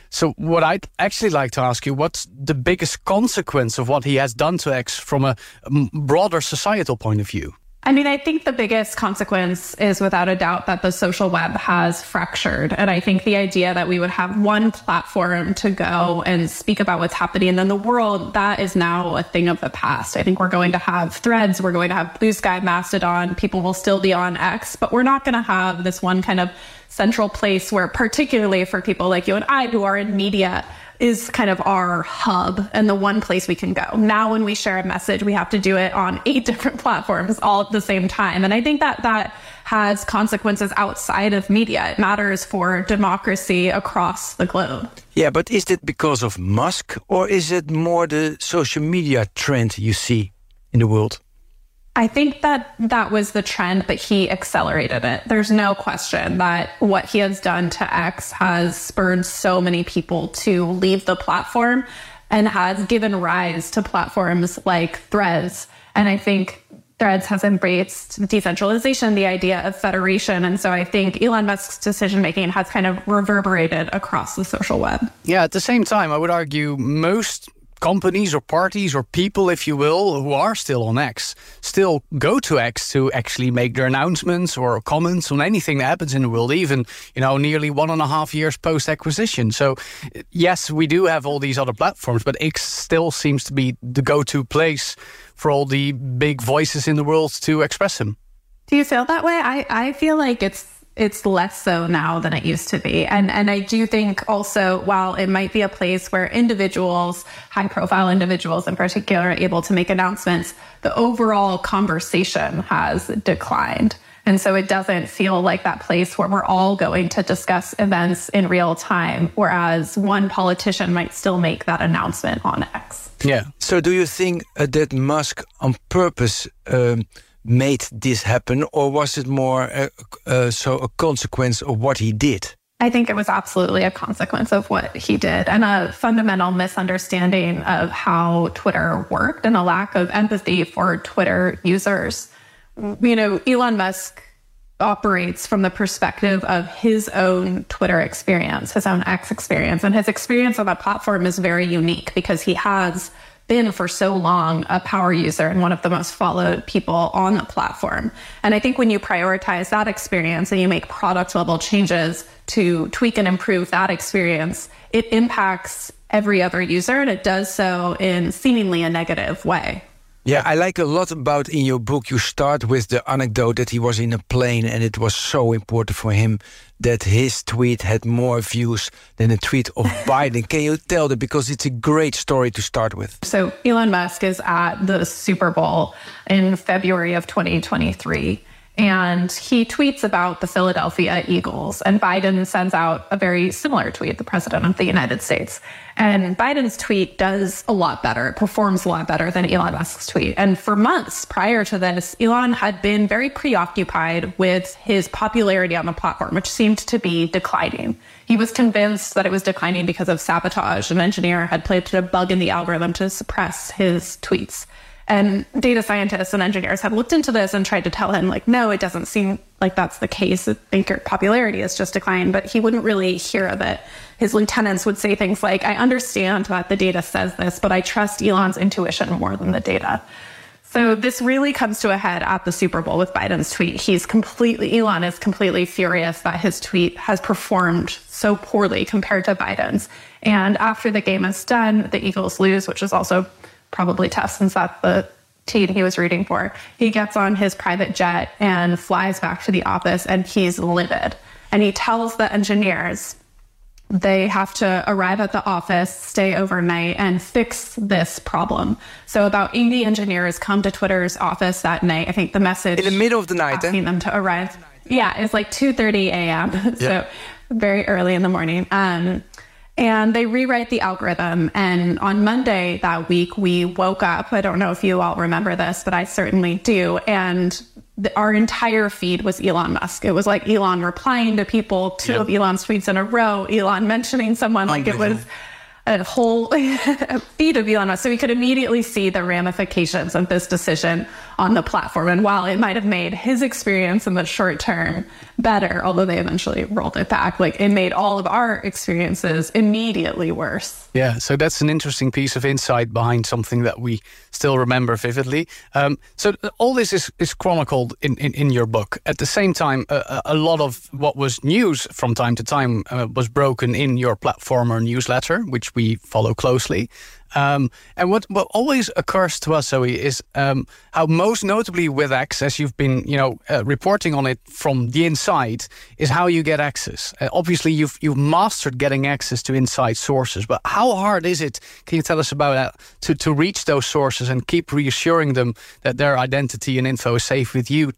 So, what I'd actually like to ask you, what's the biggest consequence of what he has done to X from a broader societal point of view? I mean, I think the biggest consequence is without a doubt that the social web has fractured. And I think the idea that we would have one platform to go and speak about what's happening in the world, that is now a thing of the past. I think we're going to have threads, we're going to have Blue Sky, Mastodon, people will still be on X, but we're not going to have this one kind of central place where, particularly for people like you and I who are in media, is kind of our hub and the one place we can go. Now, when we share a message, we have to do it on eight different platforms all at the same time. And I think that that has consequences outside of media. It matters for democracy across the globe. Yeah, but is it because of Musk or is it more the social media trend you see in the world? I think that that was the trend, but he accelerated it. There's no question that what he has done to X has spurred so many people to leave the platform and has given rise to platforms like Threads. And I think Threads has embraced decentralization, the idea of federation. And so I think Elon Musk's decision making has kind of reverberated across the social web. Yeah, at the same time, I would argue most companies or parties or people, if you will, who are still on X, still go to X to actually make their announcements or comments on anything that happens in the world, even, you know, nearly one and a half years post acquisition. So, yes, we do have all these other platforms, but X still seems to be the go to place for all the big voices in the world to express them. Do you feel that way? I, I feel like it's it's less so now than it used to be. And and I do think also while it might be a place where individuals, high profile individuals in particular, are able to make announcements, the overall conversation has declined. And so it doesn't feel like that place where we're all going to discuss events in real time, whereas one politician might still make that announcement on X. Yeah. So do you think uh, that Musk on purpose um, made this happen, or was it more uh, so a consequence of what he did? I think it was absolutely a consequence of what he did and a fundamental misunderstanding of how Twitter worked and a lack of empathy for Twitter users. You know, Elon Musk operates from the perspective of his own Twitter experience, his own X experience. And his experience on that platform is very unique because he has been for so long a power user and one of the most followed people on the platform. And I think when you prioritize that experience and you make product level changes to tweak and improve that experience, it impacts every other user and it does so in seemingly a negative way. Yeah, I like a lot about in your book. You start with the anecdote that he was in a plane and it was so important for him that his tweet had more views than a tweet of Biden. Can you tell that? Because it's a great story to start with. So, Elon Musk is at the Super Bowl in February of 2023 and he tweets about the Philadelphia Eagles. And Biden sends out a very similar tweet, the president of the United States. And Biden's tweet does a lot better, it performs a lot better than Elon Musk's tweet. And for months prior to this, Elon had been very preoccupied with his popularity on the platform, which seemed to be declining. He was convinced that it was declining because of sabotage. An engineer had planted a bug in the algorithm to suppress his tweets. And data scientists and engineers had looked into this and tried to tell him, like, no, it doesn't seem like that's the case. I think your popularity has just declined, but he wouldn't really hear of it. His lieutenants would say things like, I understand that the data says this, but I trust Elon's intuition more than the data. So this really comes to a head at the Super Bowl with Biden's tweet. He's completely, Elon is completely furious that his tweet has performed so poorly compared to Biden's. And after the game is done, the Eagles lose, which is also probably tough since that's the team he was rooting for. He gets on his private jet and flies back to the office and he's livid. And he tells the engineers they have to arrive at the office, stay overnight, and fix this problem. So about 80 engineers come to Twitter's office that night. I think the message in the middle of the night, asking eh? them to arrive. Yeah, it's like 2:30 a.m. so very early in the morning. Um, and they rewrite the algorithm. And on Monday that week, we woke up. I don't know if you all remember this, but I certainly do. And the, our entire feed was Elon Musk. It was like Elon replying to people, two yep. of Elon's tweets in a row, Elon mentioning someone like it was a whole feed of Elon Musk. So we could immediately see the ramifications of this decision on the platform. And while it might have made his experience in the short term better, although they eventually rolled it back, like it made all of our experiences immediately worse. Yeah, so that's an interesting piece of insight behind something that we still remember vividly. Um, so all this is, is chronicled in, in, in your book. At the same time, uh, a lot of what was news from time to time uh, was broken in your platform or newsletter, which we follow closely. Um, and what, what always occurs to us, Zoe, is um, how most notably with as you've been, you know, uh, reporting on it from the inside, is how you get access. Uh, obviously, you've you've mastered getting access to inside sources, but how hard is it? Can you tell us about that to to reach those sources and keep reassuring them that their identity and info is safe with you,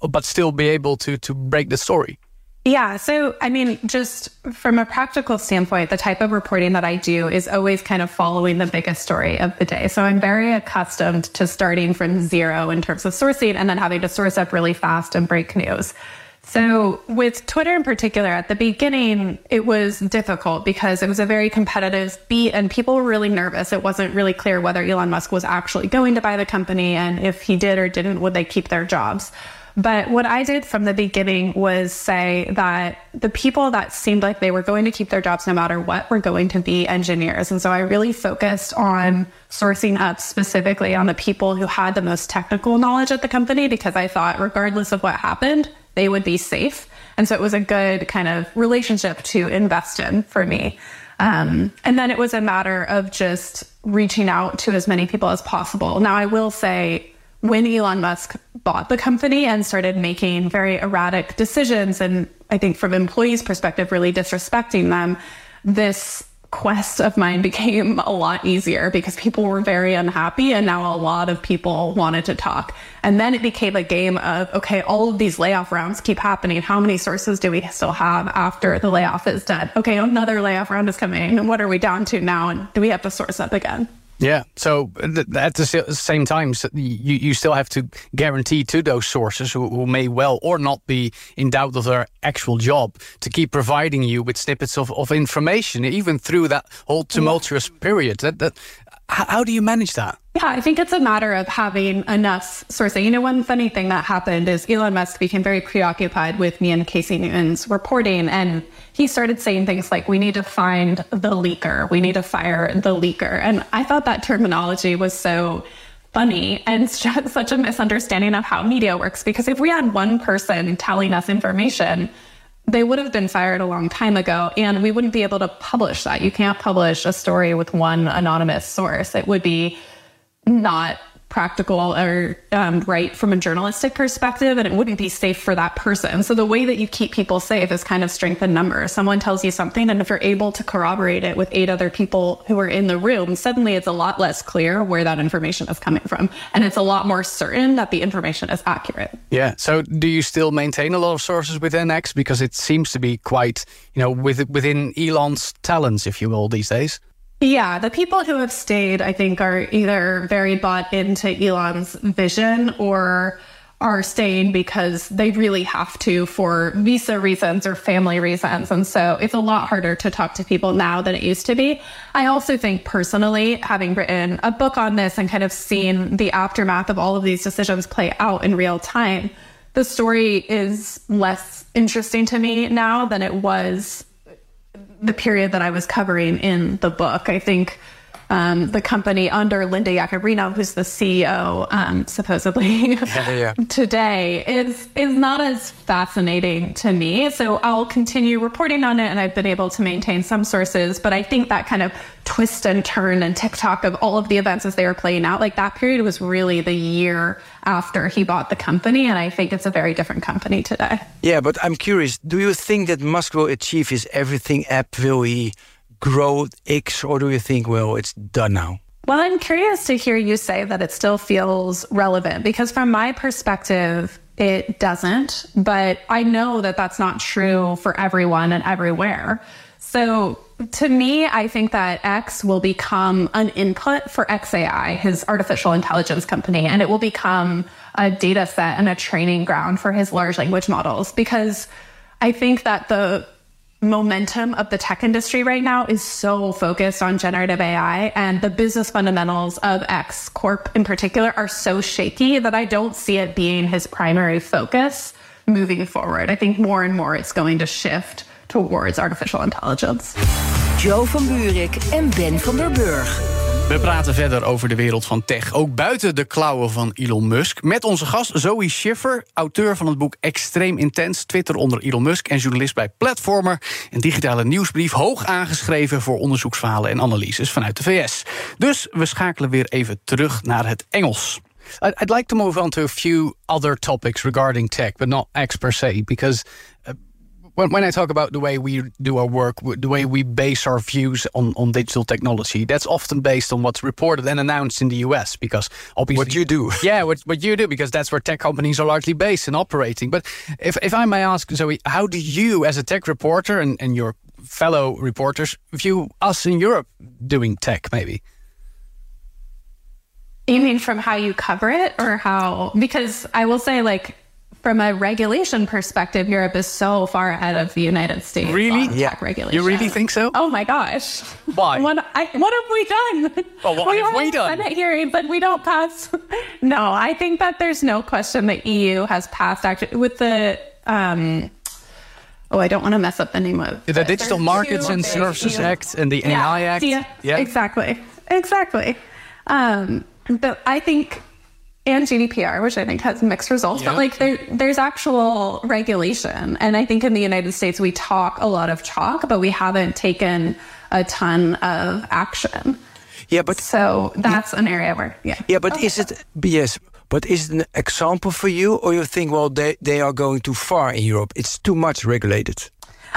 but still be able to to break the story? Yeah. So, I mean, just from a practical standpoint, the type of reporting that I do is always kind of following the biggest story of the day. So I'm very accustomed to starting from zero in terms of sourcing and then having to source up really fast and break news. So with Twitter in particular, at the beginning, it was difficult because it was a very competitive beat and people were really nervous. It wasn't really clear whether Elon Musk was actually going to buy the company and if he did or didn't, would they keep their jobs. But what I did from the beginning was say that the people that seemed like they were going to keep their jobs no matter what were going to be engineers. And so I really focused on sourcing up specifically on the people who had the most technical knowledge at the company because I thought, regardless of what happened, they would be safe. And so it was a good kind of relationship to invest in for me. Um, and then it was a matter of just reaching out to as many people as possible. Now, I will say, when Elon Musk bought the company and started making very erratic decisions, and I think from employees' perspective, really disrespecting them, this quest of mine became a lot easier because people were very unhappy and now a lot of people wanted to talk. And then it became a game of, okay, all of these layoff rounds keep happening. How many sources do we still have after the layoff is done? Okay, another layoff round is coming. And what are we down to now? And do we have to source up again? Yeah. So at the same time, you, you still have to guarantee to those sources who, who may well or not be in doubt of their actual job to keep providing you with snippets of, of information, even through that whole tumultuous period. That, that, how do you manage that? Yeah, I think it's a matter of having enough sourcing. You know, one funny thing that happened is Elon Musk became very preoccupied with me and Casey Newton's reporting, and he started saying things like, we need to find the leaker, we need to fire the leaker. And I thought that terminology was so funny and such a misunderstanding of how media works. Because if we had one person telling us information, they would have been fired a long time ago and we wouldn't be able to publish that. You can't publish a story with one anonymous source. It would be not practical or um, right from a journalistic perspective, and it wouldn't be safe for that person. So the way that you keep people safe is kind of strength in numbers. Someone tells you something, and if you're able to corroborate it with eight other people who are in the room, suddenly it's a lot less clear where that information is coming from, and it's a lot more certain that the information is accurate. Yeah. So do you still maintain a lot of sources within X because it seems to be quite, you know, with, within Elon's talents, if you will, these days? Yeah, the people who have stayed, I think, are either very bought into Elon's vision or are staying because they really have to for visa reasons or family reasons. And so it's a lot harder to talk to people now than it used to be. I also think personally, having written a book on this and kind of seen the aftermath of all of these decisions play out in real time, the story is less interesting to me now than it was the period that I was covering in the book. I think um, the company under Linda Yaccarino, who's the CEO, um, supposedly yeah, yeah. today, is is not as fascinating to me. So I'll continue reporting on it, and I've been able to maintain some sources. But I think that kind of twist and turn and TikTok of all of the events as they were playing out, like that period was really the year after he bought the company, and I think it's a very different company today. Yeah, but I'm curious. Do you think that Musk will achieve his everything app? Will he? Grow X, or do you think, well, it's done now? Well, I'm curious to hear you say that it still feels relevant because, from my perspective, it doesn't. But I know that that's not true for everyone and everywhere. So, to me, I think that X will become an input for XAI, his artificial intelligence company, and it will become a data set and a training ground for his large language models because I think that the momentum of the tech industry right now is so focused on generative AI and the business fundamentals of X Corp in particular are so shaky that I don't see it being his primary focus moving forward. I think more and more it's going to shift towards artificial intelligence. Joe van Buurik en Ben van der Burg. We praten verder over de wereld van tech, ook buiten de klauwen van Elon Musk. Met onze gast Zoe Schiffer, auteur van het boek Extreem Intens, Twitter onder Elon Musk en journalist bij Platformer. Een digitale nieuwsbrief, hoog aangeschreven voor onderzoeksverhalen en analyses vanuit de VS. Dus we schakelen weer even terug naar het Engels. I'd like to move on to a few other topics regarding tech, but not X per se, because when, when I talk about the way we do our work, the way we base our views on, on digital technology, that's often based on what's reported and announced in the US. Because obviously, what you do, yeah, what, what you do, because that's where tech companies are largely based and operating. But if if I may ask, Zoe, how do you, as a tech reporter, and, and your fellow reporters, view us in Europe doing tech, maybe? You mean from how you cover it, or how? Because I will say, like from a regulation perspective, Europe is so far ahead of the United States. Really? yeah. regulation. You really think so? Oh my gosh. Why? What, I, what have we done? Well, what we have we done? Senate hearings, but we don't pass. no, I think that there's no question the EU has passed actually with the. Um, oh, I don't want to mess up the name of the Digital Markets and Services Act and the yeah, AI Act. Yeah, yeah, exactly, exactly. Um, but I think and GDPR, which I think has mixed results, but like there, there's actual regulation. And I think in the United States, we talk a lot of talk, but we haven't taken a ton of action. Yeah, but so that's an area where, yeah. Yeah, but okay. is it, yes, but is it an example for you, or you think, well, they, they are going too far in Europe? It's too much regulated.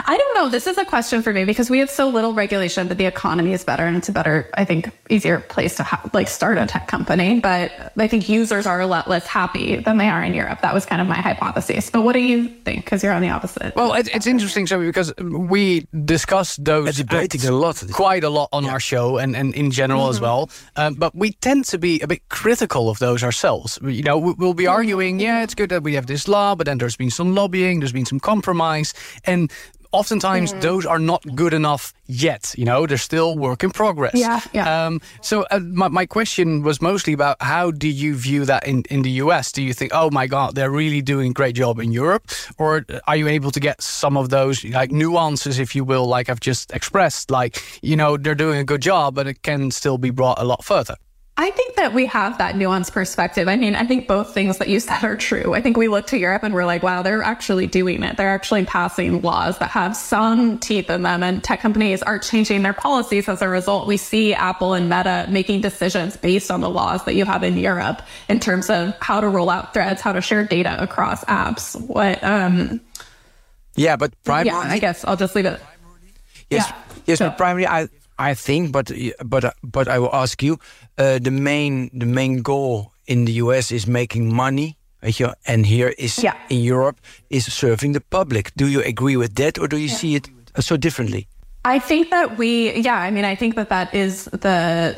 I don't know. This is a question for me because we have so little regulation, but the economy is better and it's a better, I think, easier place to ha- like start a tech company. But I think users are a lot less happy than they are in Europe. That was kind of my hypothesis. But what do you think? Because you're on the opposite. Well, it, it's interesting, so because we discuss those debating uh, acts a lot. quite a lot on our show and, and in general as mm-hmm. well. Um, but we tend to be a bit critical of those ourselves. You know, we- we'll be mm-hmm. arguing, yeah, it's good that we have this law, but then there's been some lobbying, there's been some compromise, and oftentimes those are not good enough yet. You know, they're still work in progress. Yeah, yeah. Um, so uh, my, my question was mostly about how do you view that in, in the US? Do you think, oh my God, they're really doing a great job in Europe? Or are you able to get some of those like nuances, if you will, like I've just expressed, like, you know, they're doing a good job, but it can still be brought a lot further? I think that we have that nuanced perspective. I mean, I think both things that you said are true. I think we look to Europe and we're like, wow, they're actually doing it. They're actually passing laws that have some teeth in them, and tech companies are changing their policies as a result. We see Apple and Meta making decisions based on the laws that you have in Europe in terms of how to roll out threads, how to share data across apps. What, um, Yeah, but primarily, yeah, I guess I'll just leave it. yes, yeah. yes, So- but primarily, I I think, but but but I will ask you, uh, the main the main goal in the US is making money. Weet je, and here is Yeah. in Europe is serving the public. Do you agree with that, or do you see it uh, so differently? I think that we, yeah, I mean, I think that that is the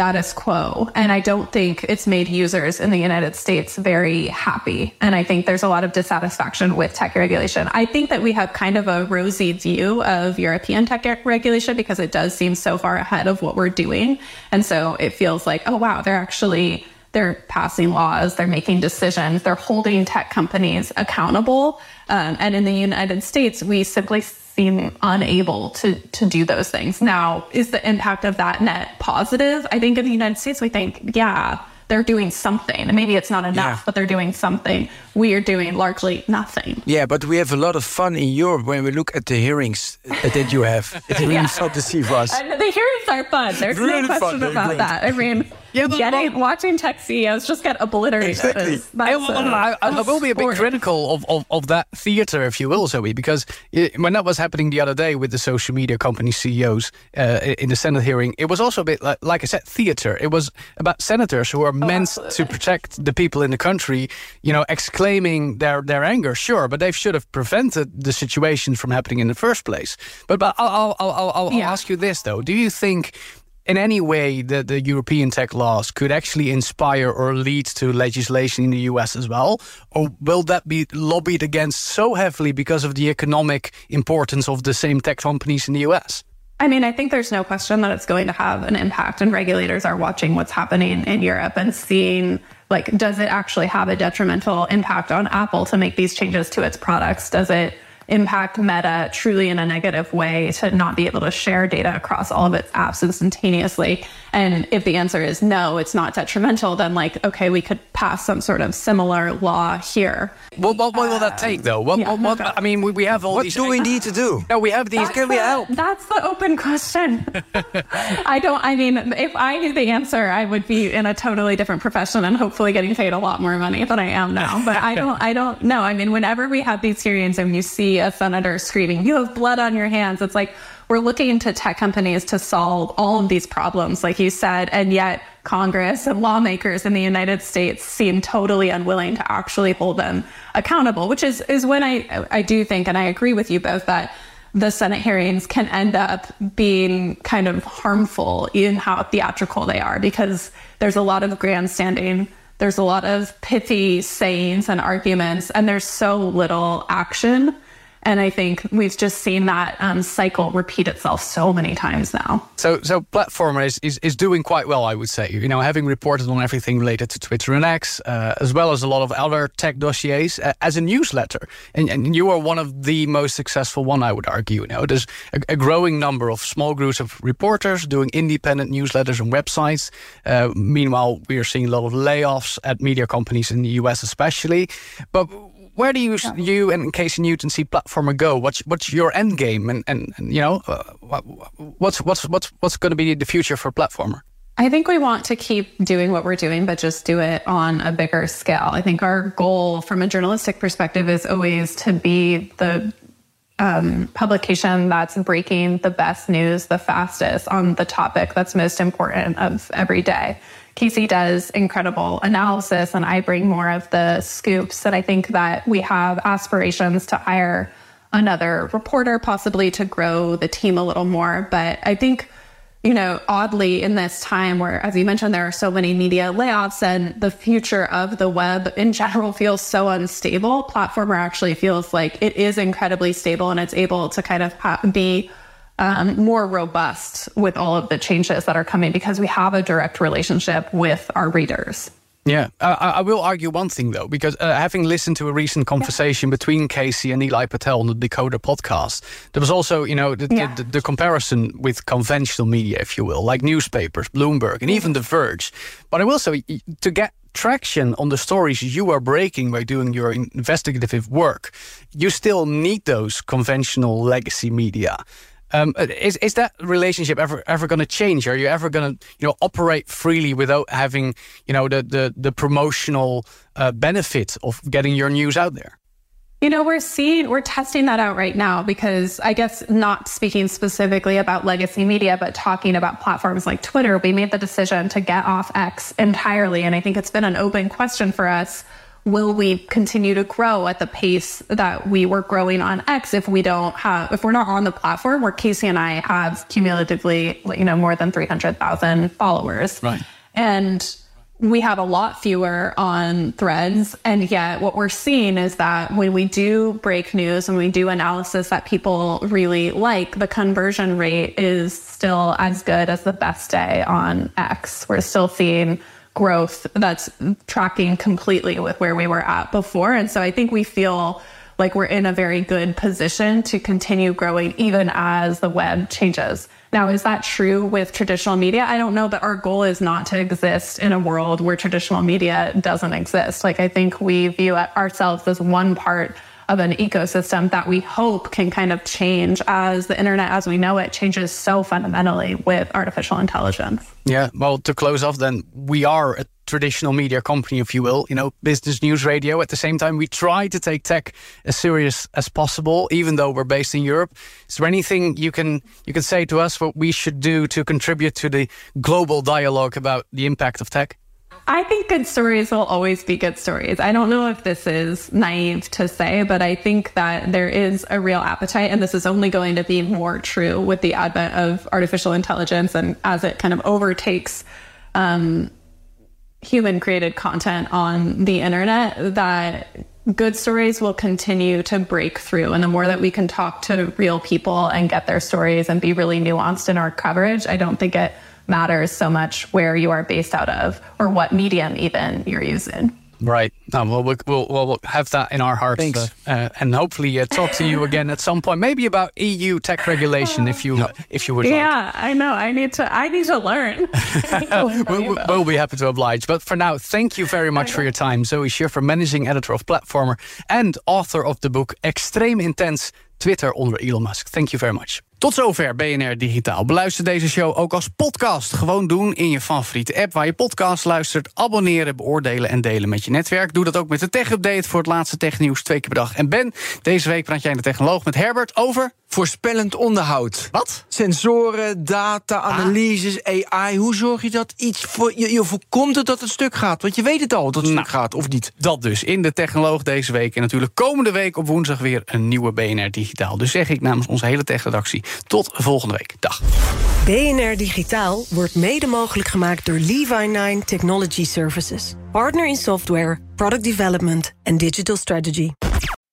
status quo. And I don't think it's made users in the United States very happy. And I think there's a lot of dissatisfaction with tech regulation. I think that we have kind of a rosy view of European tech regulation because it does seem so far ahead of what we're doing. And so it feels like, oh, wow, they're actually they're passing laws, they're making decisions, they're holding tech companies accountable. Um, and in the United States, we simply seem unable to to do those things. Now, is the impact of that net positive? I think in the United States, we think, yeah, they're doing something. And maybe it's not enough, Yeah. but they're doing something. We are doing largely nothing. Yeah, but we have a lot of fun in Europe when we look at the hearings that you have. It's really fun to see for us. And the hearings are fun. There's Really no question They're about that. I mean, Yeah, but- getting watching tech CEOs just get obliterated. Exactly. I, that's, I, I will be a bit critical of, of, of that theater, if you will, Zoe, because i when that was happening the other day with the social media company CEOs uh, in the Senate hearing, it was also a bit like, like I said, theater. It was about senators who are meant to protect the people in the country, you know, exclaiming their, their anger, sure, but they should have prevented the situation from happening in the first place. But, but I'll, I'll, I'll, I'll, I'll Yeah. ask you this, though. Do you think in any way that the European tech laws could actually inspire or lead to legislation in the US as well? Or will that be lobbied against so heavily because of the economic importance of the same tech companies in the US? I mean, I think there's no question that it's going to have an impact, and regulators are watching what's happening in Europe and seeing, like, does it actually have a detrimental impact on Apple to make these changes to its products? Does it impact Meta truly in a negative way to not be able to share data across all of its apps instantaneously? And if the answer is no, it's not detrimental, then, like, okay, we could pass some sort of similar law here. What, what, what will that uh, take, though? What, yeah, what, what, okay. I mean, we, we have all What these. do we need to do? No, we have these. That's the- we help? That's the open question. I don't, I mean, if I knew the answer, I would be in a totally different profession and hopefully getting paid a lot more money than I am now. But I don't, I don't know. I mean, whenever we have these hearings and you see a senator screaming, you have blood on your hands, it's like, we're looking to tech companies to solve all of these problems, like you said, and yet Congress and lawmakers in the United States seem totally unwilling to actually hold them accountable, which is is when I I do think, and I agree with you both that the Senate hearings can end up being kind of harmful in how theatrical they are because there's a lot of grandstanding. There's a lot of pithy sayings and arguments, and there's so little action. And I think we've just seen that um, cycle repeat itself so many times now. So, so Platformer is, is, is doing quite well, I would say. You know, having reported on everything related to Twitter and X, uh, as well as a lot of other tech dossiers, uh, as a newsletter. And, and you are one of the most successful one, I would argue. You know, there's a, a growing number of small groups of reporters doing independent newsletters and websites. Uh, meanwhile, we are seeing a lot of layoffs at media companies in the US, especially. But where do you you and Casey Newton see Platformer go? What's what's your end game, and and, and you know, uh, what, what's what's what's what's going to be the future for Platformer? I think we want to keep doing what we're doing, but just do it on a bigger scale. I think our goal from a journalistic perspective is always to be the um, publication that's breaking the best news the fastest on the topic that's most important of every day. Casey does incredible analysis, and I bring more of the scoops. And I think that we have aspirations to hire another reporter, possibly to grow the team a little more. But I think you know, oddly in this time where, as you mentioned, there are so many media layoffs and the future of the web in general feels so unstable, Platformer actually feels like it is incredibly stable and it's able to kind of be um, more robust with all of the changes that are coming because we have a direct relationship with our readers. Yeah, I, I, will argue one thing though, because uh, having listened to a recent conversation yeah. between Casey and Eli Patel on the Decoder podcast, there was also, you know, the, yeah. the, the, comparison with conventional media, if you will, like newspapers, Bloomberg, and even The Verge. But I will say, to get traction on the stories you are breaking by doing your investigative work, you still need those conventional legacy media. Um, is is that relationship ever ever going to change? Are you ever going to you know operate freely without having you know the the, the promotional uh, benefit of getting your news out there? You know, we're seeing, we're testing that out right now because I guess not speaking specifically about legacy media, but talking about platforms like Twitter, we made the decision to get off X entirely. And I think it's been an open question for us will we continue to grow at the pace that we were growing on X if we don't have if we're not on the platform where Casey and I have cumulatively you know more than 300,000 followers. Right. And we have a lot fewer on threads and yet what we're seeing is that when we do break news and we do analysis that people really like the conversion rate is still as good as the best day on X. We're still seeing growth that's tracking completely with where we were at before. And so I think we feel like we're in a very good position to continue growing even as the web changes. Now, is that true with traditional media? I don't know, but our goal is not to exist in a world where traditional media doesn't exist. Like, I think we view ourselves as one part of an ecosystem that we hope can kind of change as the internet as we know it changes so fundamentally with artificial intelligence. Yeah, well, to close off, then we are a traditional media company, if you will, you know, business news radio. At the same time, we try to take tech as serious as possible, even though we're based in Europe. Is there anything you can you can say to us what we should do to contribute to the global dialogue about the impact of tech? I think good stories will always be good stories. I don't know if this is naive to say, but I think that there is a real appetite, and this is only going to be more true with the advent of artificial intelligence and as it kind of overtakes um, human created content on the internet, that good stories will continue to break through. And the more that we can talk to real people and get their stories and be really nuanced in our coverage, I don't think it matters so much where you are based out of or what medium even you're using. Right. No, well, we'll, we'll, we'll have that in our hearts. Uh, uh, and hopefully uh, talk to you again at some point. Maybe about EU tech regulation, if you if you would. Yeah, like. I know. I need to. I need to learn. we'll, we'll, be happy to oblige. But for now, thank you very much for your time, Zoe Schiffer, managing editor of Platformer and author of the book Extreme Intens: Twitter onder Elon Musk. Thank you very much. Tot zover BNR Digitaal. Beluister deze show ook als podcast. Gewoon doen in je favoriete app waar je podcast luistert. Abonneren, beoordelen en delen met je netwerk. Doe dat ook met de Tech Update voor het laatste technieuws twee keer per dag. En Ben, deze week praat jij in de Technoloog met Herbert over... Voorspellend onderhoud. Wat? Sensoren, data, ah. analyses, AI. Hoe zorg je dat iets voor. Je, je voorkomt het dat het stuk gaat? Want je weet het al dat het nou, stuk gaat, of niet? Dat dus. In de Technoloog deze week. En natuurlijk komende week op woensdag weer een nieuwe BNR Digitaal. Dus zeg ik namens onze hele techredactie tot volgende week. Dag. BNR Digitaal wordt mede mogelijk gemaakt door Levi9 Technology Services. Partner in software, product development en digital strategy.